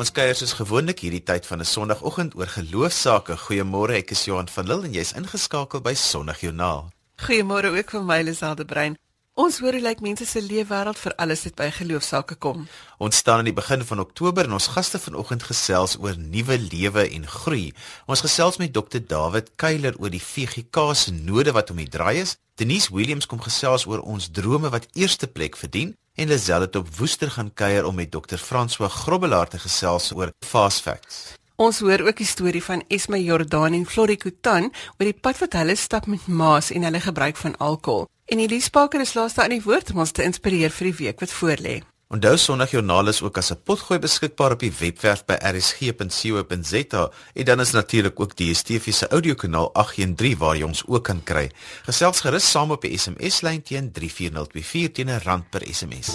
Ons kuier soos gewoonlik hierdie tyd van 'n Sondagoggend oor geloofsaake. Goeiemôre, ek is Johan van Lille en jy's ingeskakel by Sondagjoernaal. Goeiemôre ook vir my Liselde Brein. Ons hoor hoe lyk mense se leefwêreld vir alles dit by geloofsaake kom. Ons staan aan die begin van Oktober en ons gaste vanoggend gesels oor nuwe lewe en groei. Ons gesels met Dr. David Kuyler oor die VGK se node wat om die draai is. Denise Williams kom gesels oor ons drome wat eerste plek verdien en Lazelle het op Woester gaan kuier om met Dr. François Grobbelaar te gesels oor fast facts. Ons hoor ook die storie van Esme Jordan en Florie Kutan oor die pad wat hulle stap met maas en hulle gebruik van alkohol. En Elise Parker is laaste aan die woord om ons te inspireer vir die week wat voorlê. Onthou Sondagjoernaal is ook as 'n potgooi beskikbaar op die webwerf by rsg.co.za en dan is natuurlik ook die DSTV se audiokanaal 813 waar jy ons ook kan kry. Gesels gerus saam op die SMS lyn teen 34024 teen 'n rand per SMS.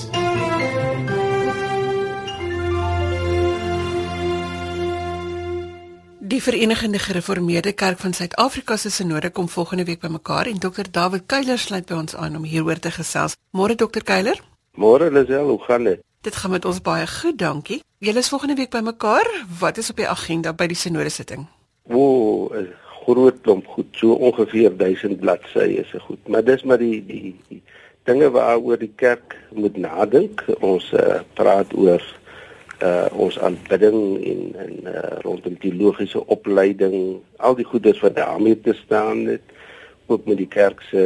Die Verenigde Gereformeerde Kerk van Suid-Afrika se sinode kom volgende week bymekaar en Dr. David Kuyler sluit by ons aan om hieroor te gesels. Môre Dr. Kuyler? Môre Lisel, hoe gaan dit? Dit gaan met ons baie goed, dankie. Julle is volgende week bymekaar. Wat is op die agenda by die sinode sitting? O, 'n groot klomp goed, so ongeveer 1000 bladsye is se goed. Maar dis maar die die, die dinge waaroor die kerk moet nadink. Ons uh, praat oor uh ons aanbidding en en uh, rondom teologiese opleiding, al die goeders wat daarmee te staan het, ook met die kerk se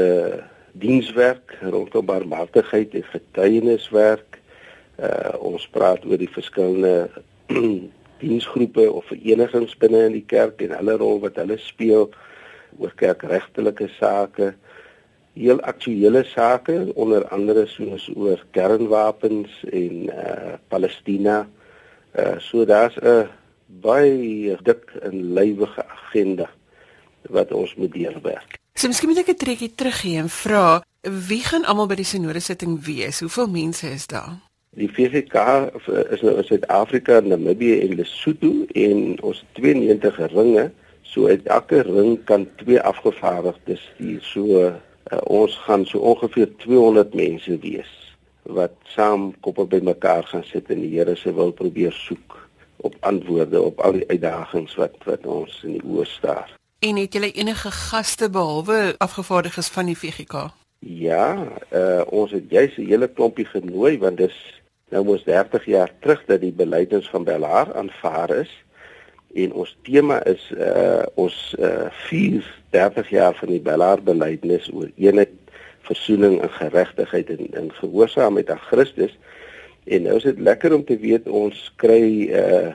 dienswerk rondom barmhartigheid en getuieniswerk. Uh ons praat oor die verskillende diensgroepe of verenigings binne in die kerk en hulle rol wat hulle speel oor kerkregtelike sake, heel aktuelle sake onder andere soos oor kernwapens en uh Palestina. Uh so daar's 'n baie dik en lywige agenda wat ons moet deurwerk. So miskien moet ek 'n trekkie teruggee en vra wie gaan almal by die sinode sitting wees? Hoeveel mense is daar? Die VVK is nou in Suid-Afrika, Namibië en Lesotho en ons 92 ringe. So uit elke ring kan twee afgevaardigdes stuur. So uh, ons gaan so ongeveer 200 mense wees wat saam koppe bymekaar gaan sit en die Here se wil probeer soek op antwoorde op al die uitdagings wat wat ons in die oë staar. En het julle enige gaste behalwe afgevaardigdes van die VGK? Ja, uh, ons het juis 'n hele klompie genooi want dis nou mos 30 jaar terug dat die beleidens van Bellaar aanvaar is en ons tema is uh ons uh 4 30 jaar van die Bellaar beleidnes oor eenheid, versoening en geregtigheid en in gehoorsaamheid aan Christus. En nou is dit lekker om te weet ons kry uh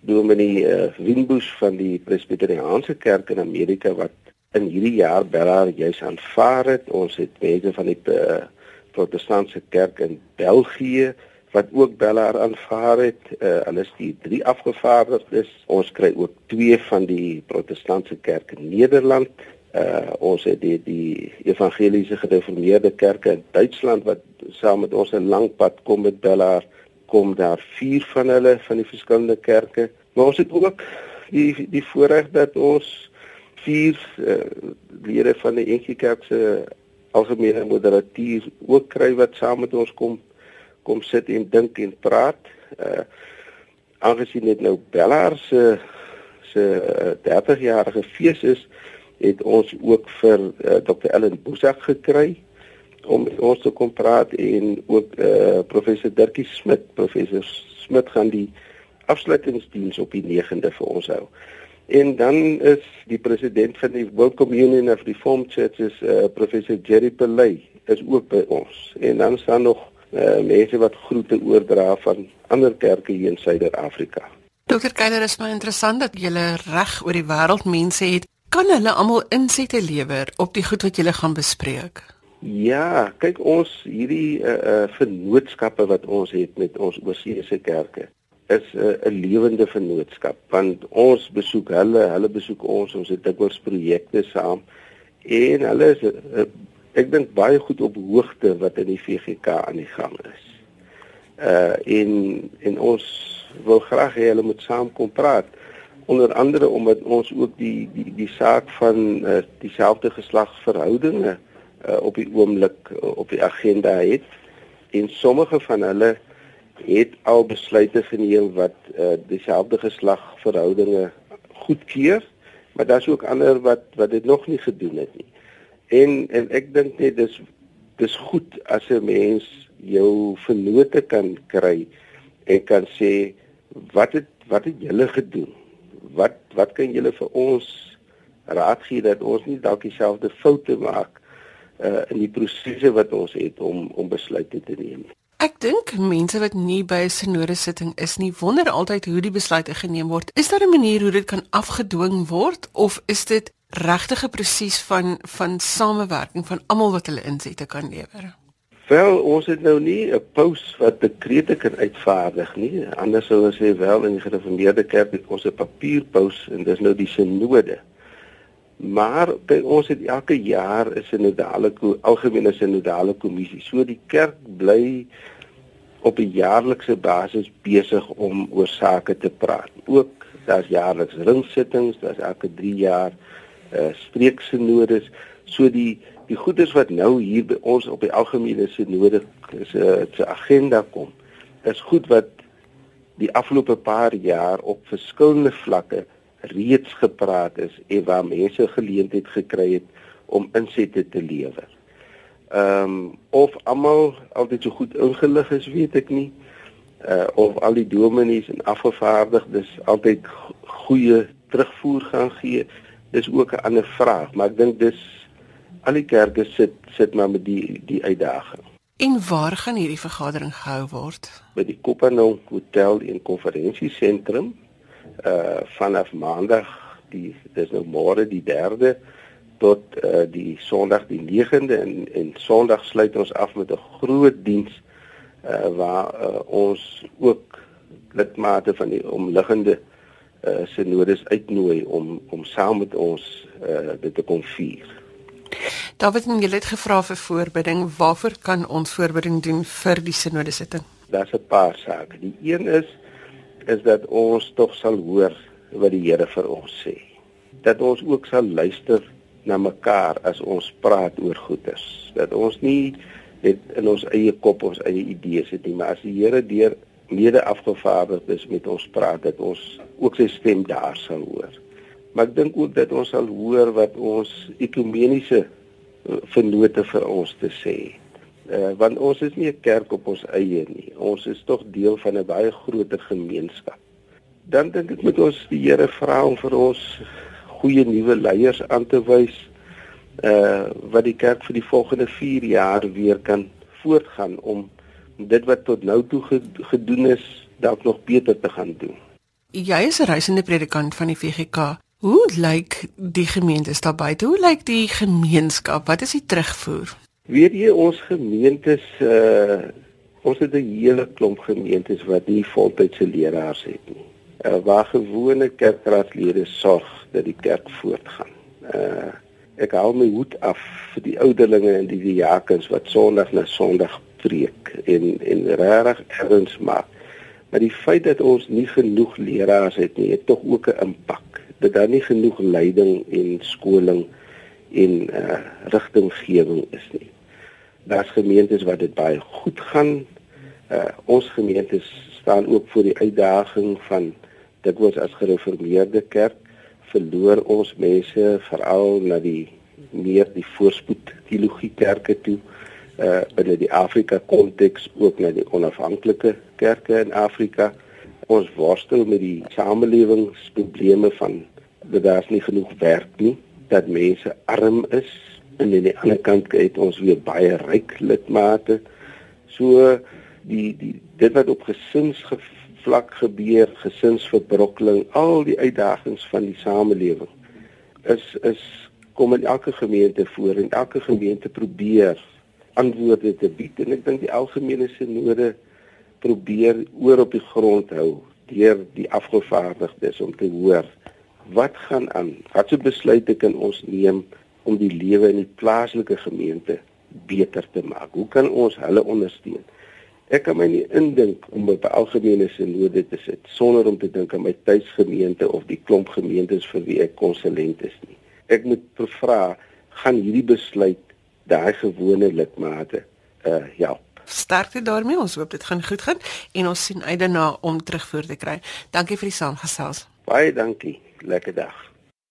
Dominee uh, Winbus van die Presbyteriaanse Kerk in Amerika wat in hierdie jaar Bellaar juis aanvaar het. Ons het mense van die uh, Protestantse Kerk in België wat ook Bellaar aanvaar het. Uh, hulle is die drie afgevaardigdes. Ons kry ook twee van die Protestantse Kerk in Nederland. Uh, ons het die, die Evangeliese Gereformeerde Kerke in Duitsland wat saam met ons 'n lang pad kom met Bellaar kom daar vier van hulle van die verskillende kerke. Maar ons het ook die die voorreg dat ons vier uh, lede van die NG Kerk se algemene moderatuur ook kry wat saam met ons kom kom sit en dink en praat. Uh aangesien dit nou Bellaar se se 30 jarige fees is, het ons ook vir uh, Dr. Ellen Boesak gekry om met ons te kom praat en ook eh uh, professor Dirkie Smit, professor Smit gaan die afsluitingsdiens op die 9de vir ons hou. En dan is die president van die World Communion of Reformed Churches eh uh, professor Jerry Pelay is ook by ons. En dan staan nog eh uh, mense wat groete oordra van ander kerke hier in Suider-Afrika. Dokter Keiler is maar interessant dat julle reg oor die wêreld mense het. Kan hulle almal insette lewer op die goed wat julle gaan bespreek? Ja, kyk ons hierdie uh, uh vennootskappe wat ons het met ons oorseese kerke is 'n uh, 'n lewende vennootskap want ons besoek hulle, hulle besoek ons, ons het dikwels projekte saam en hulle is uh, ek dink baie goed op hoogte wat in die VGK aan die gang is. Uh en en ons wil graag hê hulle moet saam kom praat onder andere omdat ons ook die die die saak van uh, dieselfde geslagsverhoudinge uh, op die oomblik uh, op die agenda het en sommige van hulle het al besluite geneem wat uh, dieselfde geslag verhoudinge goedkeur, maar daar's ook ander wat wat dit nog nie gedoen het nie. En en ek dink net dis dis goed as 'n mens jou vennote kan kry en kan sê wat het wat het julle gedoen? Wat wat kan julle vir ons raad gee dat ons nie dalk dieselfde foute maak uh, in die prosesse wat ons het om om besluite te neem. Ek dink mense wat nie by 'n sinode sitting is nie, wonder altyd hoe die besluite geneem word. Is daar 'n manier hoe dit kan afgedwing word of is dit regtig 'n proses van van samewerking van almal wat hulle insette kan lewer? Wel, ons het nou nie 'n paus wat dekrete kan uitvaardig nie. Anders sou ons sê wel in die gereformeerde kerk het ons 'n papierpaus en dis nou die sinode. Maar by ons het elke jaar 'n sinodale algemene sinodale kommissie. So die kerk bly op 'n jaarlikse basis besig om oor sake te praat. Ook daar's jaarliks ringsittings, daar's elke 3 jaar uh streeksinodes. So die die goeders wat nou hier by ons op die algemene sinode is 'n uh, se agenda kom. Is goed wat die afgelope paar jaar op verskillende vlakke reeds gepraat is en waar mense geleentheid gekry het om insette te lewer. Ehm um, of almal altyd so goed ingelig is, weet ek nie. Uh of al die dominees en afgevaardigdes altyd goeie terugvoer gaan gee, dis ook 'n ander vraag, maar ek dink dis al die kerke sit sit maar met die die uitdaging. En waar gaan hierdie vergadering gehou word? By die Kopanong Hotel en Konferensiesentrum uh vanaf maandag die dis nou môre die 3de tot uh die sonderdag die 9de en en sonderdag sluit ons af met 'n groot diens uh waar uh, ons ook lidmate van die omliggende uh sinodes uitnooi om om saam met ons uh dit te kom vier. David, jy het gevra vir voorbereiding. Waarvoor kan ons voorbereiding doen vir die sinode sitting? Daar's 'n paar sake. Die een is is dat ons tog sal hoor wat die Here vir ons sê. Dat ons ook sal luister na mekaar as ons praat oor goeders. Dat ons nie net in ons eie kop ons eie idees het nie, maar as die Here deur mede afgevaardigdes met ons praat dat ons ook sy stem daar sal hoor. Maar ek dink ook dat ons sal hoor wat ons ekumeniese eh, vennote vir ons te sê uh, want ons is nie 'n kerk op ons eie nie. Ons is tog deel van 'n baie groter gemeenskap. Dan dink ek moet ons die Here vra om vir ons goeie nuwe leiers aan te wys uh wat die kerk vir die volgende 4 jaar weer kan voortgaan om dit wat tot nou toe gedoen is dalk nog beter te gaan doen. Jy is 'n reisende predikant van die VGK. Hoe lyk die gemeente daar buite? Hoe lyk die gemeenskap? Wat is die terugvoer? Weet jy ons gemeentes uh ons het 'n hele klomp gemeentes wat nie voltydse leraars het nie. Uh waar gewone kerkraadslede sorg dat die kerk voortgaan. Uh ek hou my hoed af vir die ouderlinge en die diakens wat Sondag na Sondag preek en en regtig erns maak. Maar die feit dat ons nie genoeg leraars het nie, het tog ook 'n impak. Dat daar nie genoeg leiding en skoling en uh rigtinggewing is nie daar's gemeentes waar dit baie goed gaan. Uh ons gemeentes staan ook voor die uitdaging van dit was as gereformeerde kerk verloor ons mense veral na die meer die voorspoed teologie kerke toe uh binne die Afrika konteks ook na die onafhanklike kerke in Afrika. Ons worstel met die samelewingsprobleme van dat daar nie genoeg werk nie, dat mense arm is, en aan die ander kant het ons weer baie ryk lidmate. So die die dit wat op gesinsvlak gebeur, gesinsverbrokkeling, al die uitdagings van die samelewing is is kom in elke gemeente voor en elke gemeente probeer antwoorde te bied en ek dink die algemene sinode probeer oor op die grond hou deur die afgevaardigdes om te hoor wat gaan aan wat se besluite kan ons neem om die lewe in die plaaslike gemeente beter te maak. Hoe kan ons hulle ondersteun? Ek kan my nie indink om op 'n algemene sinode te sit sonder om te dink aan my tuisgemeente of die klomp gemeentes vir wie ek konsulent is nie. Ek moet vra, gaan hierdie besluit daai gewone lidmate uh help? sterkte daarmee. Ons hoop dit gaan goed gaan en ons sien uit daarna om terugvoer te kry. Dankie vir die saamgesels. Baie dankie. Lekker dag.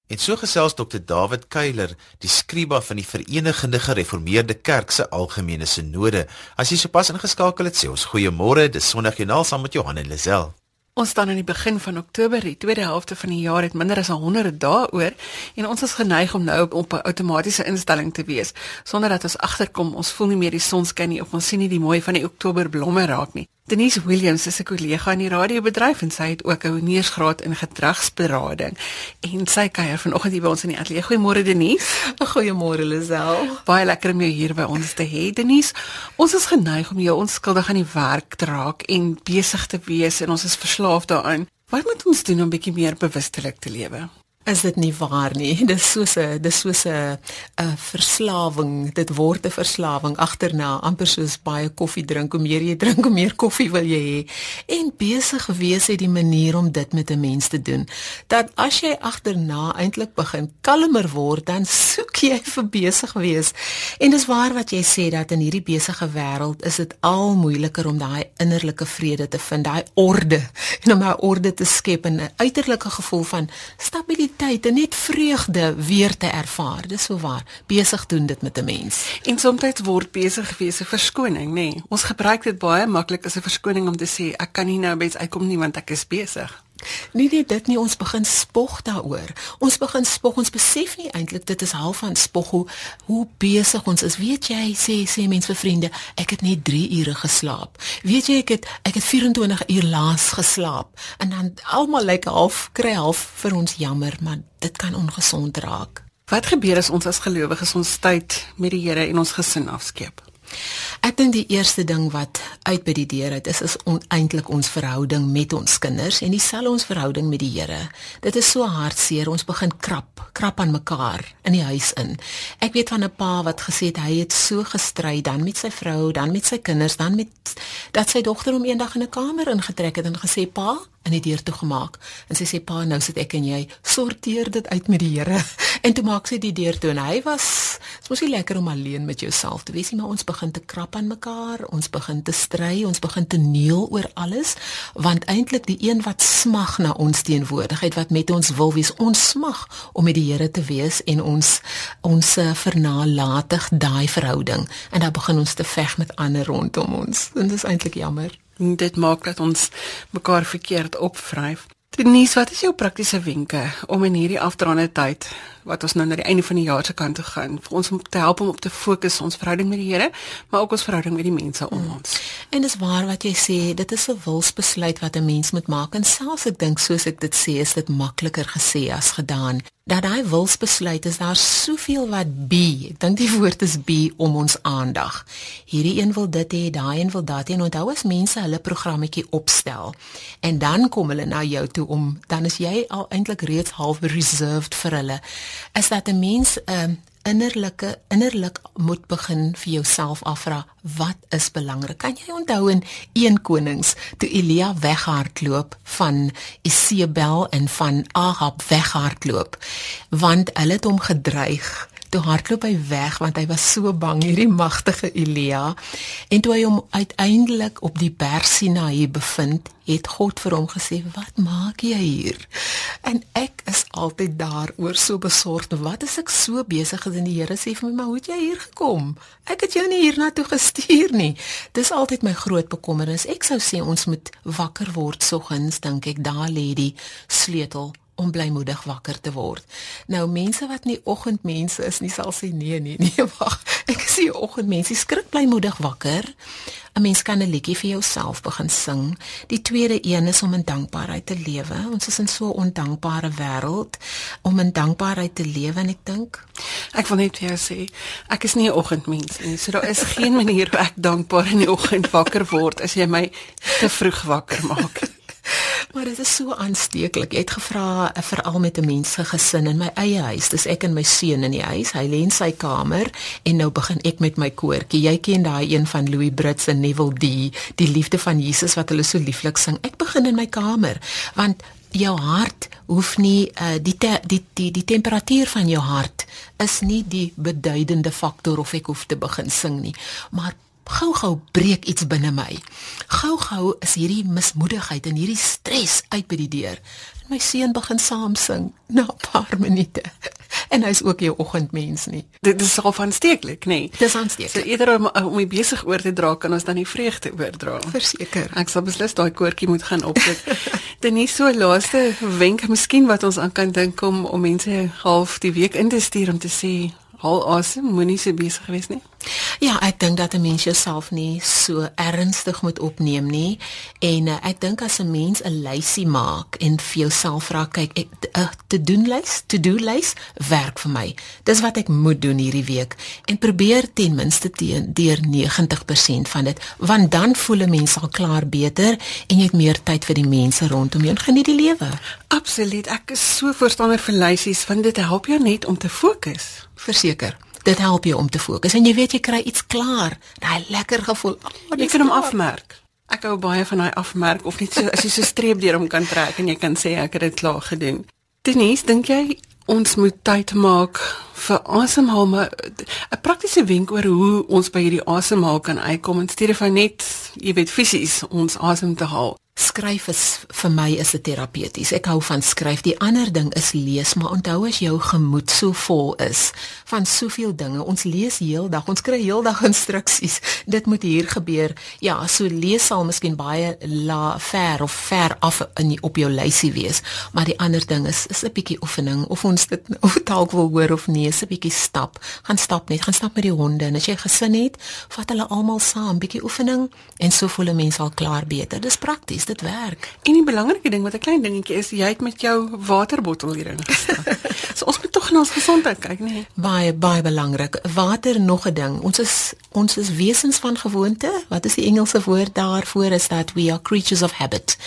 En so gesels Dr. David Keiler, die skryba van die Verenigde Gereformeerde Kerk se Algemene Sinode. As jy sopas ingeskakel het, sê ons goeiemôre. Dis Sondagjoernaal saam met Johan en Lisel. Ons staan aan die begin van Oktober, die tweede helfte van die jaar het minder as 100 dae oor en ons is geneig om nou op 'n outomatiese instelling te wees sonder dat ons agterkom ons voel nie meer die son skyn nie of ons sien nie die mooi van die Oktober blomme raak nie. Denise Williams is 'n kollega in die radiobedryf en sy het ook 'n honeursgraad in gedragsberading en sy kuier vanoggend hier by ons in die ateljee. Goeiemôre Denise. Goeiemôre Lisel. Baie lekker om jou hier by ons te hê Denise. Ons is geneig om jou onskuldig aan die werk te raak en besig te wees en ons is verslaaf daaraan. Wat moet ons doen om bietjie meer bewustelik te lewe? Is dit nie waar nie. Dis soos 'n dis soos 'n 'n verslawing. Dit word 'n verslawing agterna, amper soos baie koffie drink. Hoe meer jy drink, hoe meer koffie wil jy hê. En besig gewees het die manier om dit met 'n mens te doen. Dat as jy agterna eintlik begin kalmer word, dan soek jy vir besig wees. En dis waar wat jy sê dat in hierdie besige wêreld is dit al moeiliker om daai innerlike vrede te vind, daai orde en om daai orde te skep en 'n uiterlike gevoel van stabiliteit tyd en net vreugde weer te ervaar. Dis so waar. Besig doen dit met 'n mens. En soms word besig wees 'n verskoning, nê. Nee. Ons gebruik dit baie maklik as 'n verskoning om te sê ek kan nie nou bes uitkom nie want ek is besig. Nie net dit nie, ons begin spog daaroor. Ons begin spog, ons besef nie eintlik dit is half van spog hoe hoe besig ons is. Weet jy, sê sê mense vir vriende, ek het net 3 ure geslaap. Weet jy ek het ek het 24 uur laas geslaap. En dan almal lyk like half kry half vir ons jammer, maar dit kan ongesond raak. Wat gebeur as ons as gelowiges ons tyd met die Here en ons gesin afskeep? Ek dink die eerste ding wat uit by die deur uit is is eintlik ons verhouding met ons kinders en dieselfde ons verhouding met die Here. Dit is so hartseer, ons begin krap, krap aan mekaar in die huis in. Ek weet van 'n pa wat gesê het hy het so gestry dan met sy vrou, dan met sy kinders, dan met dat sy dogter hom eendag in 'n kamer ingetrek het en gesê pa, in die deur toe gemaak. En sy sê pa nou sit ek en jy. Sorteer dit uit met die Here. En toe maak sy die deur toe en hy was dit was nie lekker om alleen met jouself te wees nie maar ons begin te krap aan mekaar ons begin te stry ons begin te neel oor alles want eintlik die een wat smag na ons teenwoordigheid wat met ons wil wees ons smag om met die Here te wees en ons ons eh, vernalatig daai verhouding. En dan begin ons te veg met ander rondom ons. En dit is eintlik jammer dit maak dat ons mekaar verkeerd opvryf. Denise, wat is jou praktiese wenke om in hierdie afdraande tyd wat ons nou na die einde van die jaar se kant toe gaan, vir ons om te help om op te fokus ons verhouding met die Here, maar ook ons verhouding met die mense om hmm. ons. En dis waar wat jy sê, dit is 'n wilsbesluit wat 'n mens moet maak en selfs ek dink soos ek dit sê, is dit makliker gesê as gedaan dat daai wilsbesluit is daar soveel wat be. Ek dink die woord is be om ons aandag. Hierdie een wil dit hê, daai een wil dat hê. En onthou as mense hulle programmetjie opstel en dan kom hulle na jou toe om dan is jy al eintlik reeds half reserved vir hulle. Is dat 'n mens 'n uh, innerlike innerlik moet begin vir jouself afvra wat is belangrik. Kan jy onthou in 1 Konings toe Elia weghardloop van Isebel en van Ahab weghardloop want hulle het hom gedreig toe hardloop hy weg want hy was so bang hierdie magtige Elia. En toe hy hom uiteindelik op die berg Sinaï bevind het God vir hom gesê wat maak jy hier? En ek is altyd daaroor so besorgd. Wat as ek so besig is? En die Here sê vir my maar hoe het jy hier gekom? Ek het jou nie hiernatoe gestuur nie. Dis altyd my groot bekommernis. Ek sou sê ons moet wakker word soggens dink ek. Daar lê die sleutel om blymoedig wakker te word. Nou mense wat nie oggendmense is nie sal sê nee nee nee wag. Ek is nie oggendmense, skrik blymoedig wakker. 'n Mens kan 'n liedjie vir jouself begin sing. Die tweede een is om in dankbaarheid te lewe. Ons is in so 'n ondankbare wêreld om in dankbaarheid te lewe en ek dink ek wil net vir jou sê, ek is nie 'n oggendmens nie. So daar is geen manier hoe ek dankbaar in die oggend wakker word as jy my te vroeg wakker maak. Maar dit is so aansteeklik. Jy het gevra eh, veral met 'n mens se gesin in my eie huis. Dis ek en my seun in die huis. Hy lê in sy kamer en nou begin ek met my koortjie. Jy ken daai een van Louis Brits en Neville D, die liefde van Jesus wat hulle so lieflik sing. Ek begin in my kamer want jou hart hoef nie uh, die, te, die die die temperatuur van jou hart is nie die beduidende faktor of ek hoef te begin sing nie maar gou-gou breek iets binne my. Gou-gou is hierdie mismoedigheid en hierdie stres uit by die deur. En my seun begin saam sing na 'n paar minute. En hy's ook jou oggendmens nie. Dit is al aansteeklik, nê? Nee. Dis aansteeklik. So eerder om om my besig oor te dra kan ons dan die vreugde oordra. Verseker. Ek sal beslis daai koortjie moet gaan opsit. Dit is so laaste wenk miskien wat ons aan kan dink om om mense half die week in te stuur om te sê Hal asem, moenie so besig wees nie. Ja, ek dink dat 'n mens jouself nie so ernstig moet opneem nie en uh, ek dink as 'n mens 'n lysie maak en vir jouself vra kyk ek 'n uh, te doen lys, to do lys werk vir my. Dis wat ek moet doen hierdie week en probeer ten minste teen deur 90% van dit want dan voel 'n mens al klaar beter en jy het meer tyd vir die mense rondom jou en geniet die lewe. Absoluut. Ek is so voorstander vir lysies want dit help jou net om te fokus verseker. Dit help jou om te fokus en jy weet jy kry iets klaar. Daai lekker gevoel. Oh, jy kan hom afmerk. Ek hou baie van daai afmerk of net so as jy so streep deur hom kan trek en jy kan sê ek het dit klaar gedoen. Denise, dink jy ons moet tyd maak vir asemhaal maar 'n praktiese wenk oor hoe ons by hierdie asemhaal kan uitkom in steede van net, jy weet, fisies ons asem te haal skryf is vir my is dit terapeuties. Ek hou van skryf. Die ander ding is lees, maar onthou as jou gemoed so vol is van soveel dinge. Ons lees heeldag, ons kry heeldag instruksies. Dit moet hier gebeur. Ja, so lees sal miskien baie la ver of ver af in op jou lysie wees, maar die ander ding is is 'n bietjie oefening of ons dit of dalk wil hoor of nee, 'n bietjie stap. Gaan stap net, gaan stap met die honde en as jy gesin het, vat hulle almal saam, bietjie oefening en so voel 'n mens al klaar beter. Dis prakties dit werk. En die belangrike ding wat 'n klein dingetjie is, jy het met jou waterbottel hierin gestap. so ons moet tog na ons gesondheid kyk, nee. Baie baie belangrik. Water nog 'n ding. Ons is ons is wesens van gewoonte. Wat is die Engelse woord daarvoor? Is that we are creatures of habit.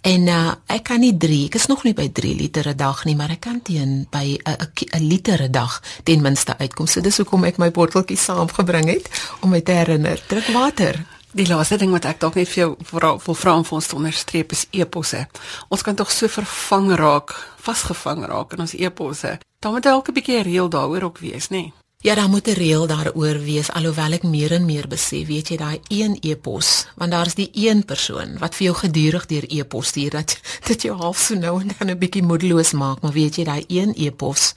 En uh, ek kan nie 3, ek is nog nie by 3 liter 'n dag nie, maar ek kan teen by 'n liter 'n dag ten minste uitkom. So dis hoekom ek my botteltjie saamgebring het om my te herinner. Drink water. Die laaste ding wat ek dalk net vir jou wil vra om vir ons te onderstreep is eposse. Ons kan tog so vervang raak, vasgevang raak in ons eposse. Dan moet dalk 'n bietjie reël daaroor ook wees, nê? Nee? Ja, daar moet 'n reël daaroor wees alhoewel ek meer en meer besef, weet jy, daai een epos, want daar's die een persoon wat vir jou gedurig deur epos stuur dat dit jou half so nou en dan 'n bietjie moedeloos maak, maar weet jy, daai een epos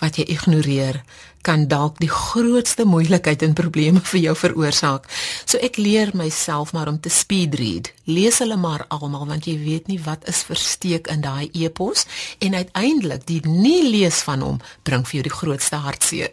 wat jy ignoreer kan dalk die grootste moeilikheid en probleme vir jou veroorsaak. So ek leer myself maar om te speed read. Lees hulle maar almal want jy weet nie wat is versteek in daai e-pos en uiteindelik die nie lees van hom bring vir jou die grootste hartseer.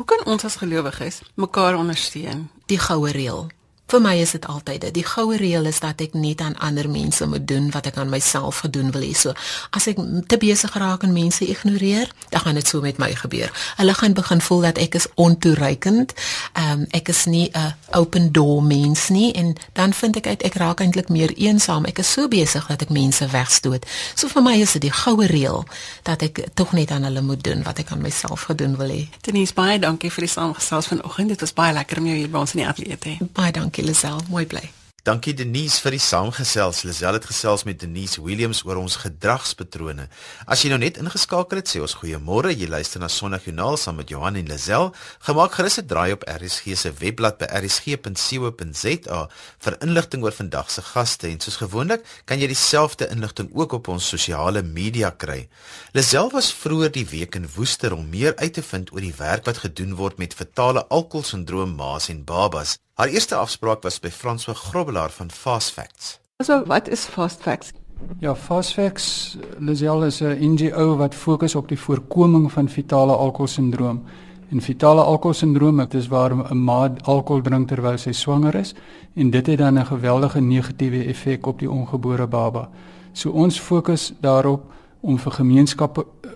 Hoe kan ons as gelowiges mekaar ondersteun? Die goue reël. Vir my is dit altyd dit. Die goue reël is dat ek net aan ander mense moet doen wat ek aan myself gedoen wil hê. So as ek te besig raak en mense ignoreer, dan gaan dit so met my gebeur. Hulle gaan begin voel dat ek is ontoereikend. Ehm um, ek is nie 'n open door mens nie en dan vind ek uit ek raak eintlik meer eensaam. Ek is so besig dat ek mense wegstoot. So vir my is dit die goue reël dat ek tog net aan hulle moet doen wat ek aan myself gedoen wil hê. Denise, baie dankie vir die saamgesels vanoggend. Dit was baie lekker om jou hier by ons in die ateljee te hê. Baie dankie dankie Lisel, mooi bly. Dankie Denise vir die saamgesels. Lisel het gesels met Denise Williams oor ons gedragspatrone. As jy nou net ingeskakel het, sê ons goeiemôre. Jy luister na Sondag Joernaal saam met Johan en Lisel. Gemaak gerus 'n draai op RSG se webblad by rsg.co.za vir inligting oor vandag se gaste en soos gewoonlik kan jy dieselfde inligting ook op ons sosiale media kry. Lisel was vroeër die week in Woester om meer uit te vind oor die werk wat gedoen word met fetale alkoholsindroom ma's en babas. Haar eerste afspraak was by Franswa Grobbelaar van Fast Facts. So, wat is Fast Facts? Ja, Fast Facts Lazel is 'n NGO wat fokus op die voorkoming van fetale alkoholsindroom. En fetale alkoholsindroom, dit is waar 'n ma alkohol drink terwyl sy swanger is en dit het dan 'n geweldige negatiewe effek op die ongebore baba. So ons fokus daarop om vir gemeenskappe eh,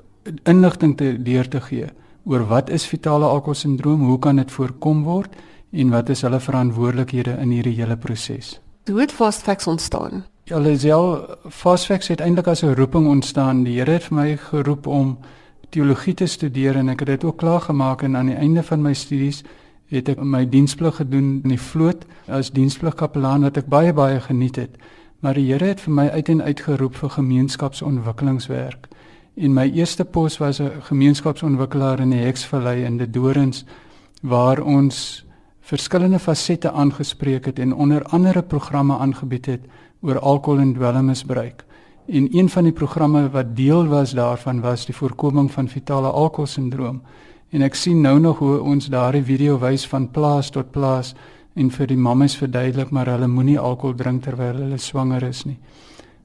inligting te leer te gee oor wat is fetale alkoholsindroom, hoe kan dit voorkom word? En wat is hulle verantwoordelikhede in hierdie hele proses? Hoe het Fast Facts ontstaan? Ja, Lisel, Fast Facts het eintlik as 'n roeping ontstaan. Die Here het vir my geroep om teologie te studeer en ek het dit ook klaar gemaak en aan die einde van my studies het ek my diensplig gedoen in die vloot as dienspligkapelaan wat ek baie baie geniet het. Maar die Here het vir my uit en uit geroep vir gemeenskapsontwikkelingswerk. En my eerste pos was 'n gemeenskapsontwikkelaar in die Heksvallei in die Dorings waar ons verskillende fasette aangespreek het en onder andere programme aangebied het oor alkohol en dwelmmisbruik. En een van die programme wat deel was daarvan was die voorkoming van fetale alkoholsindroom. En ek sien nou nog hoe ons daardie video wys van plaas tot plaas en vir die mammas verduidelik maar hulle moenie alkohol drink terwyl hulle swanger is nie.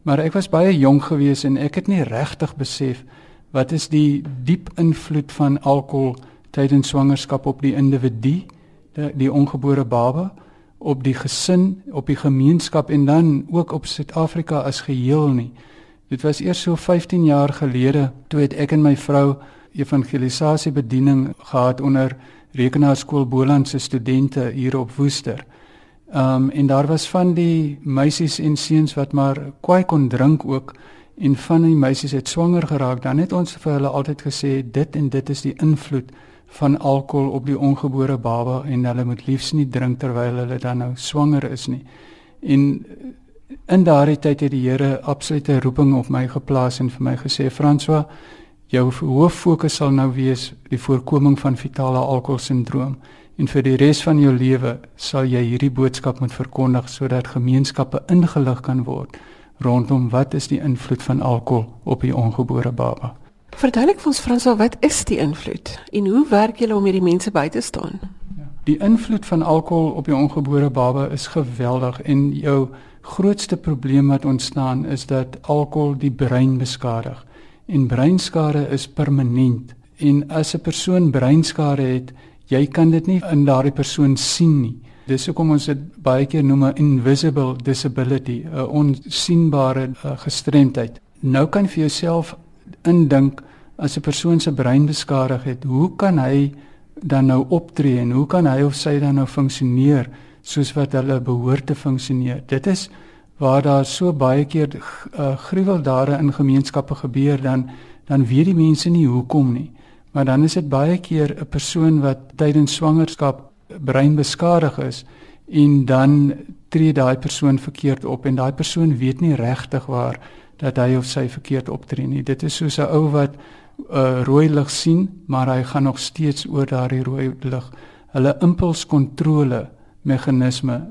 Maar ek was baie jonk geweest en ek het nie regtig besef wat is die diep invloed van alkohol tydens swangerskap op die individu, die, ongebore baba op die gesin, op die gemeenskap en dan ook op Suid-Afrika as geheel nie. Dit was eers so 15 jaar gelede toe het ek en my vrou evangelisasie bediening gehad onder rekenaarskool Boland se studente hier op Woester. Um en daar was van die meisies en seuns wat maar kwai kon drink ook en van die meisies het swanger geraak. Dan het ons vir hulle altyd gesê dit en dit is die invloed van alkohol op die ongebore baba en hulle moet liefs nie drink terwyl hulle dan nou swanger is nie. En in daardie tyd het die Here absolute roeping op my geplaas en vir my gesê François, jou hoof fokus sal nou wees die voorkoming van fetale alkoholsindroom en vir die res van jou lewe sal jy hierdie boodskap moet verkondig sodat gemeenskappe ingelig kan word rondom wat is die invloed van alkohol op die ongebore baba. Verduidelik vir ons Franswa, wat is die invloed en hoe werk julle om hierdie mense by te staan? Ja. Die invloed van alkohol op die ongebore baba is geweldig en jou grootste probleem wat ontstaan is dat alkohol die brein beskadig. En breinskade is permanent. En as 'n persoon breinskade het, jy kan dit nie in daardie persoon sien nie. Dis hoekom ons dit baie keer noem 'n invisible disability, 'n onsigbare uh, gestremdheid. Nou kan vir jouself indink as 'n persoon se brein beskadig het, hoe kan hy dan nou optree en hoe kan hy of sy dan nou funksioneer soos wat hulle behoort te funksioneer? Dit is waar daar so baie keer uh, gruweldade in gemeenskappe gebeur dan dan weet die mense nie hoekom nie. Maar dan is dit baie keer 'n persoon wat tydens swangerskap brein beskadig is en dan tree daai persoon verkeerd op en daai persoon weet nie regtig waar dat hy of sy verkeerd optree nie. Dit is soos 'n ou wat 'n uh, rooi lig sien, maar hy gaan nog steeds oor daardie rooi lig. Hulle impulskontrole meganisme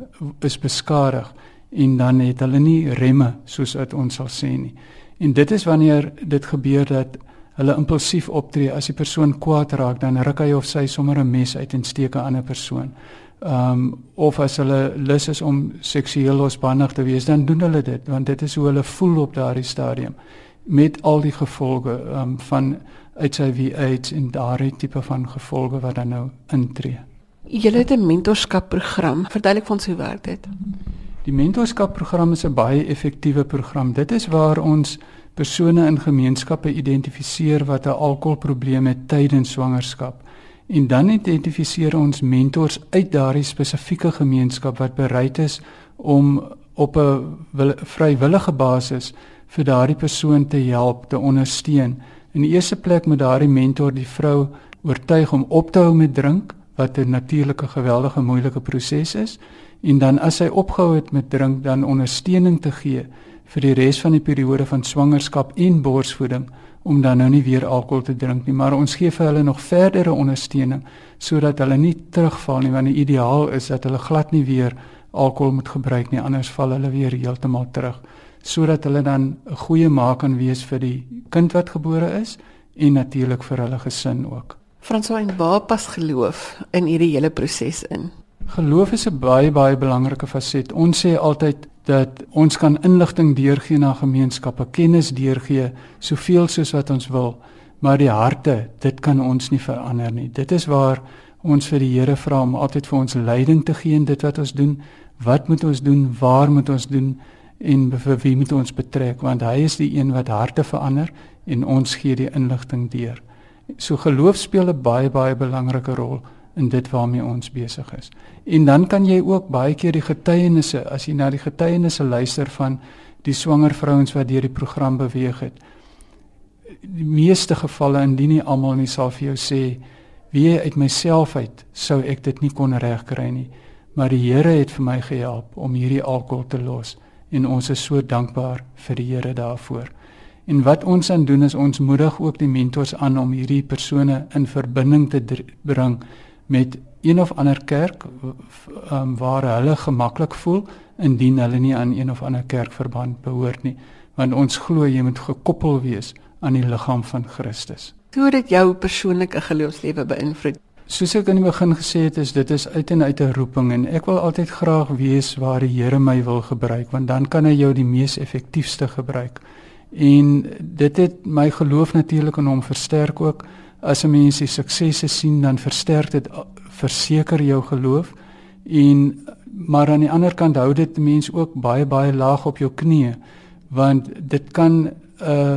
is beskadig en dan het hulle nie remme soos wat ons sal sê nie. En dit is wanneer dit gebeur dat hulle impulsief optree as die persoon kwaad raak, dan ruk hy of sy sommer 'n mes uit en steek 'n ander persoon ehm um, of as hulle lus is om seksueel losbandig te wees, dan doen hulle dit want dit is hoe hulle voel op daardie stadium met al die gevolge ehm um, van HIV AIDS en daardie tipe van gevolge wat dan nou intree. Julle het 'n mentorskap program. Verduidelik vir ons hoe werk dit? Die mentorskap program is 'n baie effektiewe program. Dit is waar ons persone in gemeenskappe identifiseer wat 'n alkoholprobleem het tydens swangerskap En dan identifiseer ons mentors uit daardie spesifieke gemeenskap wat bereid is om op 'n vrywillige basis vir daardie persoon te help, te ondersteun. In die eerste plek moet daardie mentor die vrou oortuig om op te hou met drink, wat 'n natuurlike geweldige moeilike proses is, en dan as sy opgehou het met drink, dan ondersteuning te gee vir die res van die periode van swangerskap en borsvoeding om dan nou nie weer alkohol te drink nie, maar ons gee vir hulle nog verdere ondersteuning sodat hulle nie terugval nie want die ideaal is dat hulle glad nie weer alkohol moet gebruik nie, anders val hulle weer heeltemal terug sodat hulle dan 'n goeie ma kan wees vir die kind wat gebore is en natuurlik vir hulle gesin ook. Franswyn, waar pas geloof in hierdie hele proses in? Geloof is 'n baie baie belangrike faset. Ons sê altyd dat ons kan inligting deurgee na gemeenskappe, kennis deurgee soveel soos wat ons wil, maar die harte, dit kan ons nie verander nie. Dit is waar ons vir die Here vra om altyd vir ons leiding te gee in dit wat ons doen. Wat moet ons doen? Waar moet ons doen? En vir wie moet ons betrek? Want hy is die een wat harte verander en ons gee die inligting deur. So geloof speel 'n baie baie belangrike rol in dit waarmee ons besig is. En dan kan jy ook baie keer die getuienisse, as jy na die getuienisse luister van die swanger vrouens wat deur die program beweeg het. Die meeste gevalle indien nie almal nie sal vir jou sê wie uit myself uit sou ek dit nie kon regkry nie, maar die Here het vir my gehelp om hierdie alkohol te los en ons is so dankbaar vir die Here daarvoor. En wat ons aan doen is ons moedig ook die mentors aan om hierdie persone in verbinding te bring met een of ander kerk um, waar hulle gemaklik voel indien hulle nie aan een of ander kerkverband behoort nie want ons glo jy moet gekoppel wees aan die liggaam van Christus. Hoe dit jou persoonlike geloofslewe beïnvloed? Soos ek aan die begin gesê het, is dit is uit en uit 'n roeping en ek wil altyd graag wees waar die Here my wil gebruik want dan kan hy jou die mees effektiefste gebruik. En dit het my geloof natuurlik in hom versterk ook. As 'n mens die suksesse sien, dan versterk dit verseker jou geloof en maar aan die ander kant hou dit mense ook baie baie laag op jou knieë want dit kan 'n uh,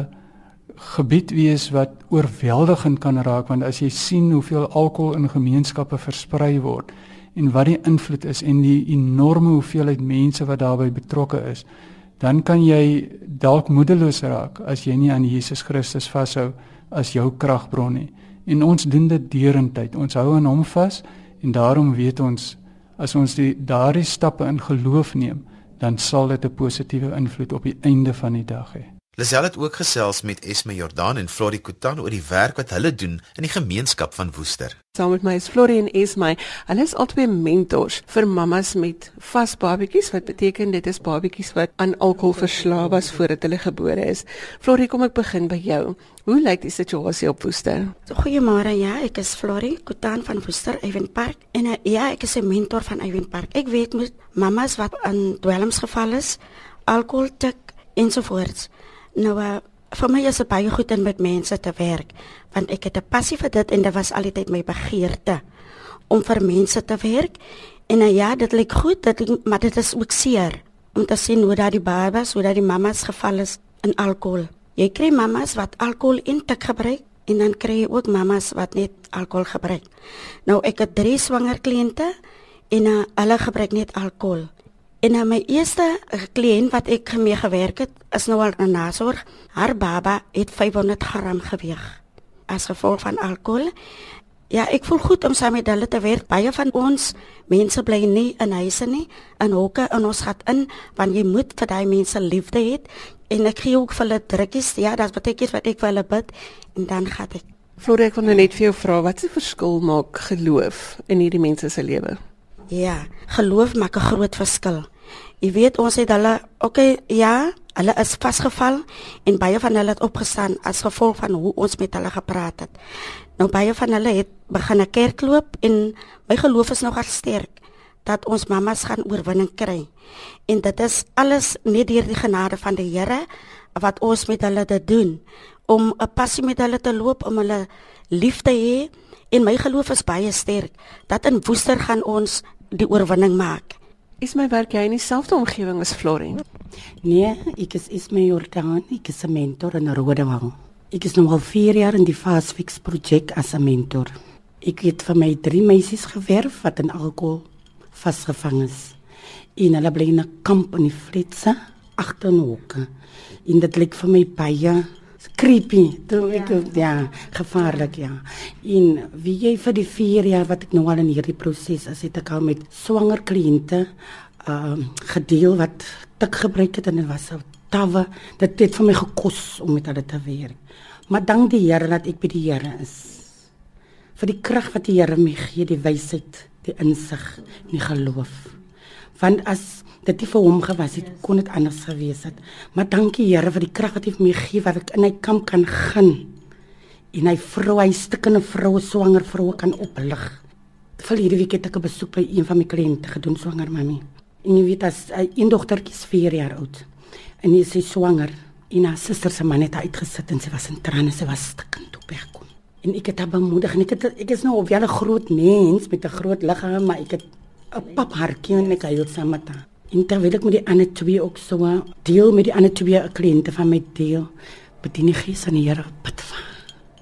gebied wees wat oorweldigend kan raak want as jy sien hoeveel alkohol in gemeenskappe versprei word en wat die invloed is en die enorme hoeveelheid mense wat daarbey betrokke is dan kan jy dalk moedeloos raak as jy nie aan Jesus Christus vashou as jou kragbron nie en ons doen dit deurentyd ons hou aan hom vas en daarom weet ons as ons die daardie stappe in geloof neem dan sal dit 'n positiewe invloed op die einde van die dag hê. Lisel het ook gesels met Esme Jordan en Florie Kutan oor die werk wat hulle doen in die gemeenskap van Woester. Saam met my is Florie en Esme. Hulle is albei mentors vir mammas met vas babetjies wat beteken dit is babetjies wat aan alkohol verslaaf was voordat hulle gebore is. Florie, kom ek begin by jou. Hoe lyk die situasie op Woester? Goeiemôre, ja, ek is Florie Kutan van Woester Evenpark en uh, ja, ek is 'n mentor van Evenpark. Ek weet met mammas wat aan dwelms geval is, alkohol tik ensovoorts. Nou uh, vir my is dit baie goed om met mense te werk want ek het 'n passie vir dit en dit was altyd my begeerte om vir mense te werk. En uh, ja, dit lyk goed, dit maar dit is ook seer om te sien hoe daai babas, hoe daai mammas geval is in alkohol. Jy kry mammas wat alkohol intek gebruik en dan kry jy ook mammas wat net alkohol gebruik. Nou ek het drie swanger kliënte en uh, hulle gebruik net alkohol. En nou my eerste kliënt wat ek mee gewerk het, is nou al 'n nasorg. Haar baba het 500 gram geweg as gevolg van alkohol. Ja, ek voel goed om saam met hulle te werk. Baie van ons mense bly nie in huise nie, in hokke en ons gaan in want jy moet vir daai mense liefde hê en ek gee ook vir hulle drukkies. Ja, dit beteken wat ek vir hulle bid en dan gaan ek. Florie, ek wil nou net vir jou vra, wat se verskil maak geloof in hierdie mense se lewe? Ja, geloof maak 'n groot verskil. Jy weet ons het hulle, okay, ja, hulle is vasgeval en baie van hulle het opgestaan as gevolg van hoe ons met hulle gepraat het. Nou baie van hulle het begin 'n kerk loop en my geloof is nog sterk dat ons mammas gaan oorwinning kry. En dit is alles net deur die genade van die Here wat ons met hulle te doen om 'n passie met hulle te loop om hulle lief te hê en my geloof is baie sterk dat in Woester gaan ons die oorwinning maak. Is my werk jy in dieselfde omgewing as Florin? Nee, ek is Isme Jordan, ek is 'n mentor in Rodewang. Ek is nou al 4 jaar in die Fast Fix projek as 'n mentor. Ek het vir my drie meisies gewerf wat in alkohol vasgevang is. En hulle bly in 'n kamp in die Flitse agter 'n hoek. En dit lyk vir my baie creepy. Toe ek ja. ja, gevaarlik ja. En wie jy vir die 4 jaar wat ek nou al in hierdie proses is, het ek al met swanger kliënte ehm uh, gedeel wat tik gebruik het en dit was 'n tawe. Dit het vir my gekos om met hulle te werk. Maar dank die Here dat ek by die Here is. Vir die krag wat die Here my gee, die wysheid, die insig, die geloof. Want as dit nie vir hom gewas het kon dit anders gewees het. Maar dankie Here vir die krag wat hy vir my gee wat ek in hy kamp kan gaan. En hy vrou hy stikkende vroue swanger vroue kan oplig. Vir hierdie week het ek 'n besoek by een van my kliënte gedoen swanger mami en jy weet as 'n dogtertjie is 4 jaar oud. En sy is swanger. En haar suster se man het uitgesit en sy was in trane sy was stikkend op haar kom. En ek het haar bemoedig en ek het ek is nou op 'n groot mens met 'n groot liggaam maar ek het 'n pap hartjie en ek het saam met haar En terwyl ek met die ander twee ook so deel met die ander twee kliënte van my deel, bedien ek gees aan die Here bid vir.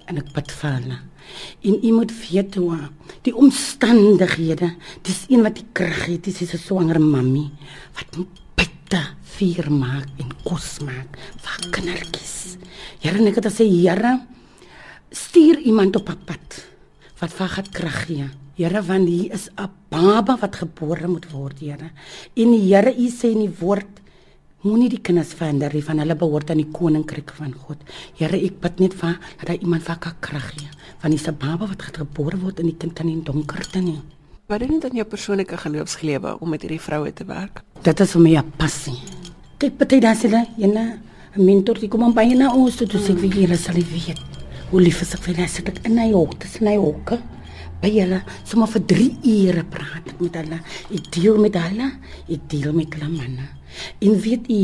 En ek bid vir hulle. En u moet weet hoe die omstandighede, dis een wat die krag het, dis 'n swanger mammy wat bitte vier maak en kos maak vir kindertjies. Here, ek het gesê, Here, stuur iemand op pad wat vir gat krag gee. Here, want hier is 'n baba wat gebore moet word, Here. En die Here, U sê in die woord, moenie die kinders verander nie, van hulle behoort aan die koninkryk van God. Here, ek bid net vir dat daar iemand kan krag gee. van die sababa wat gebore word en die kind kan nie donkerte nie. Wat doen dit aan jou persoonlike geloofslewe om met hierdie vroue te werk? Dit is vir my 'n passie. Kyk, baie dan sê jy, 'n mentor die kom aan by na ons toe, toe sê ek vir julle sal weet. Hoe lief is ek vir hulle, sit ek in hy hok, dis in hy hokke. By julle, sommer vir 3 ure praat ek met hulle. Ek deel met hulle, ek deel met hulle manne. En weet u,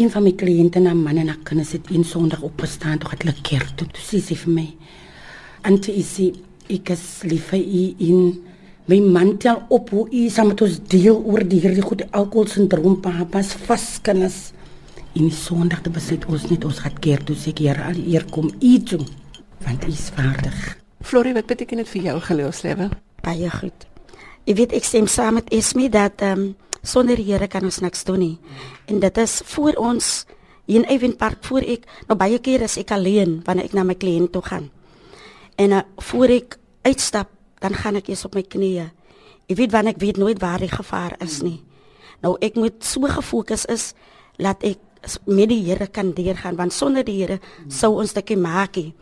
een van my kliënte na manne na kinders het een Sondag opgestaan toe het hulle kerk toe. Toe sê sy vir my: "Ante isi, ek is lief vir u in my man tel op hoe u saam met ons deel oor die hierdie goeie alkohol sindroom papas vaskinders." En die Sondag te besluit ons net ons gaan keer toe sê Here al eer kom u toe want u is vaardig. Florie, wat beteken dit vir jou geloofslewe? Baie goed. Ek weet ek stem saam met Esme dat ehm um, sonder die Here kan ons niks doen nie. En dit is vir ons hier in Evenpark voor ek nou baie keer as ek alleen wanneer ek na my kliënt toe gaan. En uh, voor ek uitstap, dan gaan ek eers op my knieë. Ek weet wanneer ek weet nooit waar die gevaar is nie. Nou ek moet so gefokus is dat ek met die Here kan deurgaan want sonder die Here sou ons dit nie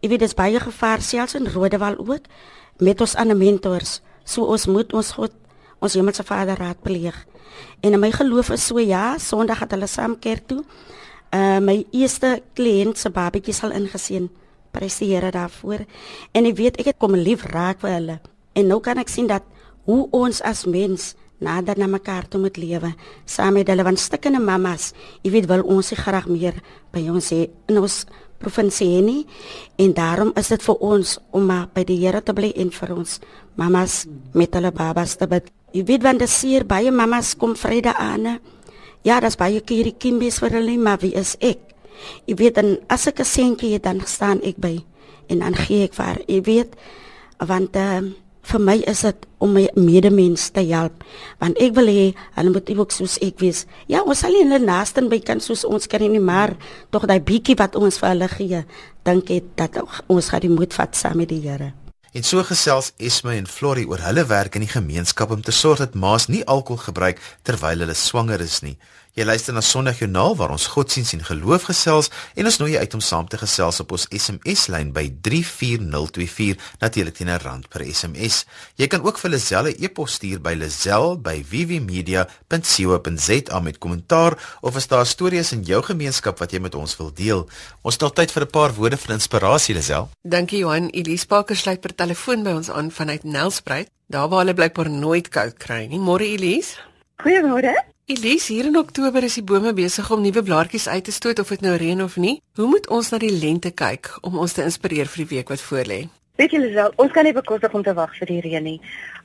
nie. Ek weet dis baie gevaar selfs in Rodewal ook met ons ander mentors. So ons moet ons God ons hemelse Vader raadpleeg. En my geloof is so ja, Sondag het hulle saam kerk toe. Uh my eerste kliënt se babatjie sal ingeseën. Prys die Here daarvoor. En ek weet ek het kom lief raak vir hulle. En nou kan ek sien dat hoe ons as mens nader na mekaar toe moet lewe saam met hulle want stikkende mammas. Jy weet wil ons se graag meer by ons hê in ons provinsie nie. En daarom is dit vir ons om maar by die Here te bly en vir ons mammas met hulle babas te bid. Jy weet wanneer dit seer baie mammas kom Vrydag aan. Ja, dis baie keer die kinders vir hulle, maar wie is ek? Jy weet dan as ek 'n seentjie het dan staan ek by en dan gee ek vir, jy weet, want uh, vir my is dit om my medemens te help want ek wil hê hulle moet ook soos ek wees. Ja, ons sal nie hulle naaste by kan soos ons kan nie, maar tog daai bietjie wat ons vir hulle gee, dink ek dat ons gaan die moed vat saam met die Here. En so gesels Esme en Florie oor hulle werk in die gemeenskap om te sorg dat ma's nie alkohol gebruik terwyl hulle swanger is nie. Jy luister na Sondagjoernaal waar ons godsdiens en geloof gesels en ons nooi jou uit om saam te gesels op ons SMS lyn by 34024 natuurlik teen 'n rand per SMS. Jy kan ook vir Lazelle e-pos stuur by lazel@vvmedia.co.za met kommentaar of as daar stories in jou gemeenskap wat jy met ons wil deel. Ons het nog tyd vir 'n paar woorde van inspirasie, Lazel. Dankie Johan. Elise Parker sluit per telefoon by ons aan vanuit Nelspruit. Daar waar hulle blykbaar nooit koud kry nie. Môre Elise. Goeiemôre. Elise, hier in Oktober is die bome besig om nuwe blaartjies uit te stoot of dit nou reën of nie. Hoe moet ons na die lente kyk om ons te inspireer vir die week wat voorlê? Weet julle wel, ons kan nie bekostig om te wag vir die reën nie.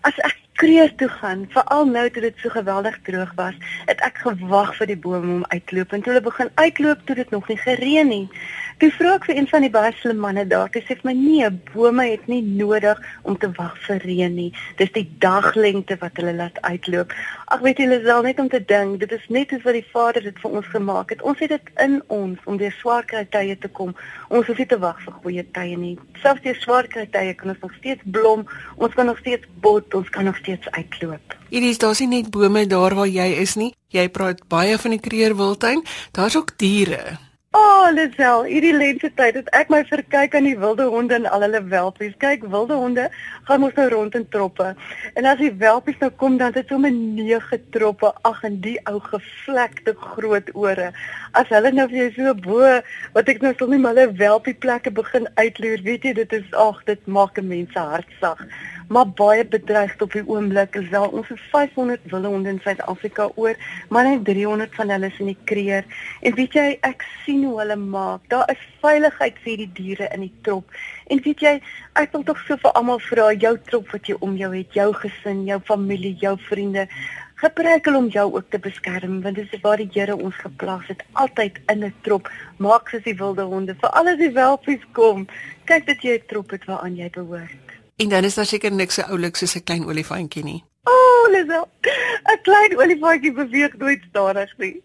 As ek kreer toe gaan, veral nou toe dit so geweldig droog was, het ek gewag vir die bome om uitloop en toe hulle begin uitloop toe dit nog nie gereën nie. Toe vra ek vir een van die baie slim manne daar, hy sê vir my nee, bome het nie nodig om te wag vir reën nie. Dis die daglengte wat hulle laat uitloop. Ag weet julle sal net om te dink, dit is net hoe wat die Vader dit vir ons gemaak het. Ons het dit in ons om deur swaar kry tye te kom. Ons hoef nie te wag vir goeie tye nie. Selfs deur swaar kry tye kan ons nog steeds blom, ons kan nog steeds bot, ons kan nog steeds uitloop. Hierdie is daar's nie net bome daar waar jy is nie. Jy praat baie van die Kreerwiltuin. Daar's ook diere. Oh, Lisel, hierdie lente tyd het ek my verkyk aan die wilde honde en al hulle welpies. Kyk, wilde honde gaan mos nou rond in troppe. En as die welpies nou kom, dan het sommer nege troppe. Ag, en die ou gevlekte groot ore. As hulle nou vir jou so bo, wat ek nou sal nie maar 'n welpie plekke begin uitloer, weet jy, dit is ag, dit maak 'n mens se hart sag maar baie bedreigd op die oomblik is wel ons het 500 wilde honde in Suid-Afrika oor maar net 300 van hulle is in die kreer en weet jy ek sien hoe hulle maak. Daar is veiligheid vir die diere in die trop. En weet jy ek wil tog so vir almal vra jou trop wat jy om jou het jou gesin jou familie jou vriende gebruik hulle om jou ook te beskerm want dit is waar die Here ons geplaas het altyd in 'n trop. Maak soos die wilde honde vir al die welpies kom. Kyk dat jy 'n trop het waaraan jy behoort. En dan is daar seker niks so oulik soos 'n klein olifantjie nie. O, oh, Oh, Lisel. 'n Klein olifantjie beweeg nooit stadig nie.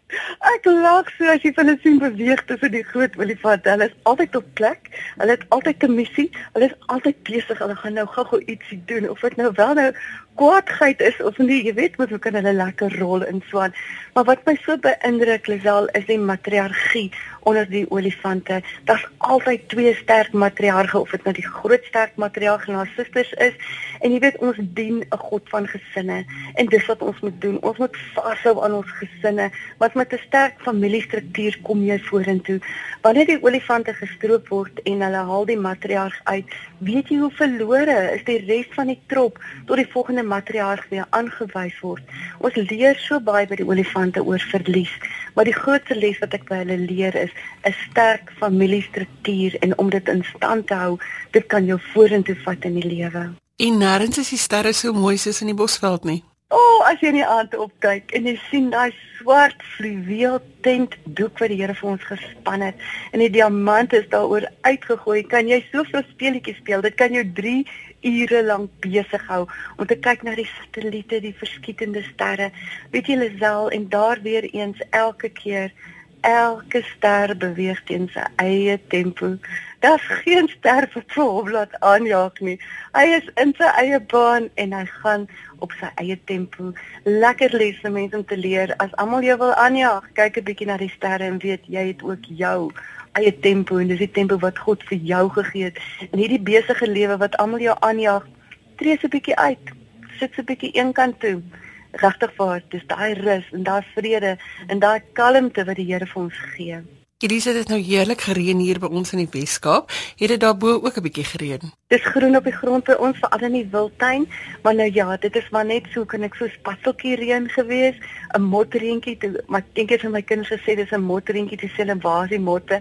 Ek lag so as jy hulle sien beweeg tussen die groot olifante. Hulle is altyd op plek. Hulle het altyd 'n missie. Hulle is altyd besig. Hulle gaan nou gou-gou ietsie doen of dit nou wel nou kwaadheid is of nie, jy weet mos hoe kan hulle lekker rol in swaan. Maar wat my so beïndruk Lisel is die matriargie onder die olifante. Daar's altyd twee sterk matriarge of dit nou die groot sterk matriarg en haar susters is. En jy weet ons dien 'n God van gesinne en dis wat ons moet doen. Ons moet vashou aan ons gesinne. Want met 'n sterk familiestruktuur kom jy vorentoe. Wanneer die olifante gestroop word en hulle haal die matriarg uit, weet jy hoe verlore is die res van die trop tot die volgende matriarg weer aangewys word. Ons leer so baie by die olifante oor verlies, maar die grootste les wat ek by hulle leer is 'n sterk familiestruktuur en om dit in stand te hou, dit kan jou vorentoe vat in die lewe. En nêrens is die sterre so mooi soos in die Bosveld nie. O, oh, as jy in die aand opkyk en jy sien daai swart fluweel tent doek wat die Here vir ons gespan het en die diamante is daaroor uitgegooi, kan jy soveel speletjies speel. Dit kan jou 3 ure lank besig hou om te kyk na die satelliete, die verskietende sterre. Weet jy Lisel en daar weer eens elke keer elke ster beweeg teen sy eie tempo. Daar's geen ster wat vir hom laat aanjaag nie. Hy is in sy eie baan en hy gaan op sy eie tempo. Lekker lesse mense om te leer. As almal jou wil aanjaag, kyk 'n bietjie na die sterre en weet jy het ook jou eie tempo en dis die tempo wat God vir jou gegee het. En hierdie besige lewe wat almal jou aanjaag, tree se bietjie uit. Sit se bietjie eenkant toe regtig vir dis daai rus en daai vrede en daai kalmte wat die Here vir ons gee. Elise, dit is nou heerlik gereën hier by ons in die Weskaap. Het dit daarbo ook 'n bietjie gereën? Dis groen op die grond by ons, veral in die wildtuin, maar nou ja, dit is maar net so kan ek so spatseltjie reën gewees, 'n motreentjie, maar ek dink ek het my kinders gesê dis 'n motreentjie, dis hulle basie motte.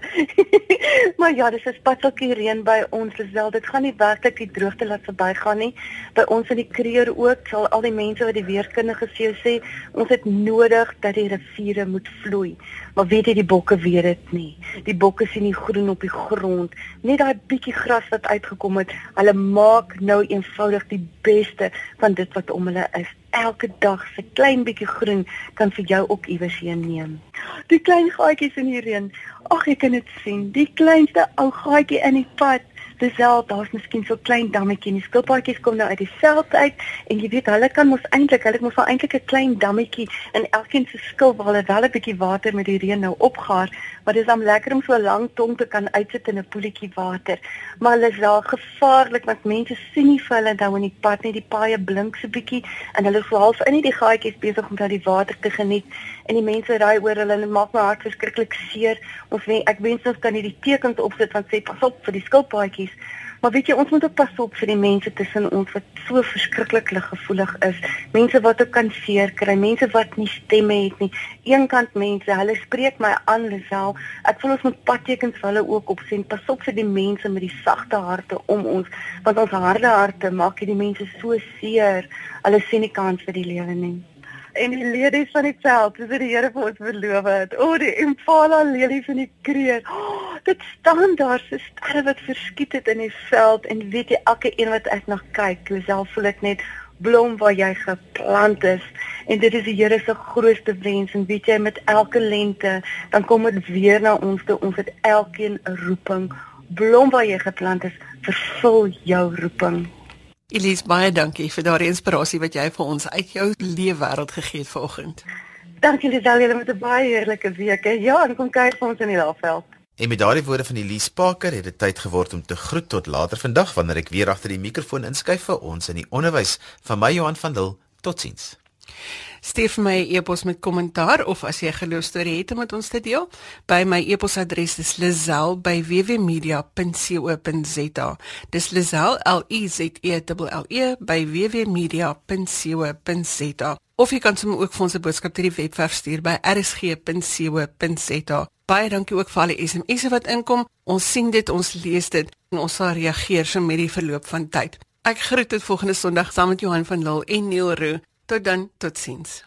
maar ja, dis 'n spatseltjie reën by ons, dis wel, dit gaan nie werklik die droogte laat verbygaan nie. By ons in die kreer ook, sal al die mense wat die weerkundige sê, ons het nodig dat die riviere moet vloei. Maar weet jy die bokke weet dit nie. Die bokke sien nie groen op die grond, net daai bietjie gras wat uitgekom het. Hulle maak nou eenvoudig die beste van dit wat om hulle is. Elke dag se klein bietjie groen kan vir jou ook iewers heen neem. Die klein gaatjies in die reën. Ag, ek kan dit sien. Die kleinste ou gaatjie in die pad dis wel daar's miskien so klein dammetjie die skilpaadjies kom nou uit die veld uit. En jy weet hulle kan mos eintlik hulle moet maar eintlik 'n klein dammetjie in elkeen se skil waar hulle wel 'n bietjie water met die reën nou opgaar. Maar dis dan lekker om so 'n lang tong te kan uitsit in 'n poeltjie water. Maar hulle is wel gevaarlik want mense sien nie vir hulle nou in die pad nie. Die paaie blink so bietjie en hulle is half in die gaatjies besig om daar die water te geniet. En die mense ry oor hulle en dit maak my hart verskriklik seer. Of nee, ek wens ons kan hierdie tekens opsit wat sê pas op vir die skilpaadjies Maar weet jy, ons moet ook pas op vir die mense tussen ons wat so verskriklik gevoelig is. Mense wat ook kan seer kry, mense wat nie stemme het nie. Eenkant mense, hulle spreek my aan self. Ek voel ons moet padtekens vir hulle ook opsien. Pas op vir die mense met die sagte harte om ons, want ons harde harte maak hierdie mense so seer. Hulle sien nie kans vir die lewe nie en die lelies van die veld, dis wat die Here vir ons beloof het. O, die impala lelies van die kreer. Oh, dit staan daar so sterre wat verskiet het in die veld en weet jy elke een wat ek nog kyk, self voel ek net blom waar jy geplant is en dit is die Here se grootste wens en weet jy met elke lente dan kom dit weer na ons toe ons het elkeen 'n roeping blom waar jy geplant is vervul jou roeping Elise, baie dankie vir daardie inspirasie wat jy vir ons uit jou leefwêreld gegee het vanoggend. Dankie Lisel, jy het 'n baie heerlike week. He. Ja, en kom kyk vir ons in die Laagveld. En met daardie woorde van Elise Parker het dit tyd geword om te groet tot later vandag wanneer ek weer agter die mikrofoon inskuif vir ons in die onderwys van my Johan van Dil. Totsiens. Stuur vir my 'n e e-pos met kommentaar of as jy 'n geloostorie het om dit ons te deel, by my e-posadres is lazel@wwmedia.co.za. Dis lazel L E Z E L E by wwmedia.co.za. Of jy kan sommer ook vir ons 'n boodskap deur die webwerf stuur by rsg.co.za. Baie dankie ook vir al die SMS'e wat inkom. Ons sien dit, ons lees dit en ons sal reageer so met die verloop van tyd. Ek groet tot volgende Sondag saam met Johan van Lille en Neil Roo. Tot dan, totsiens.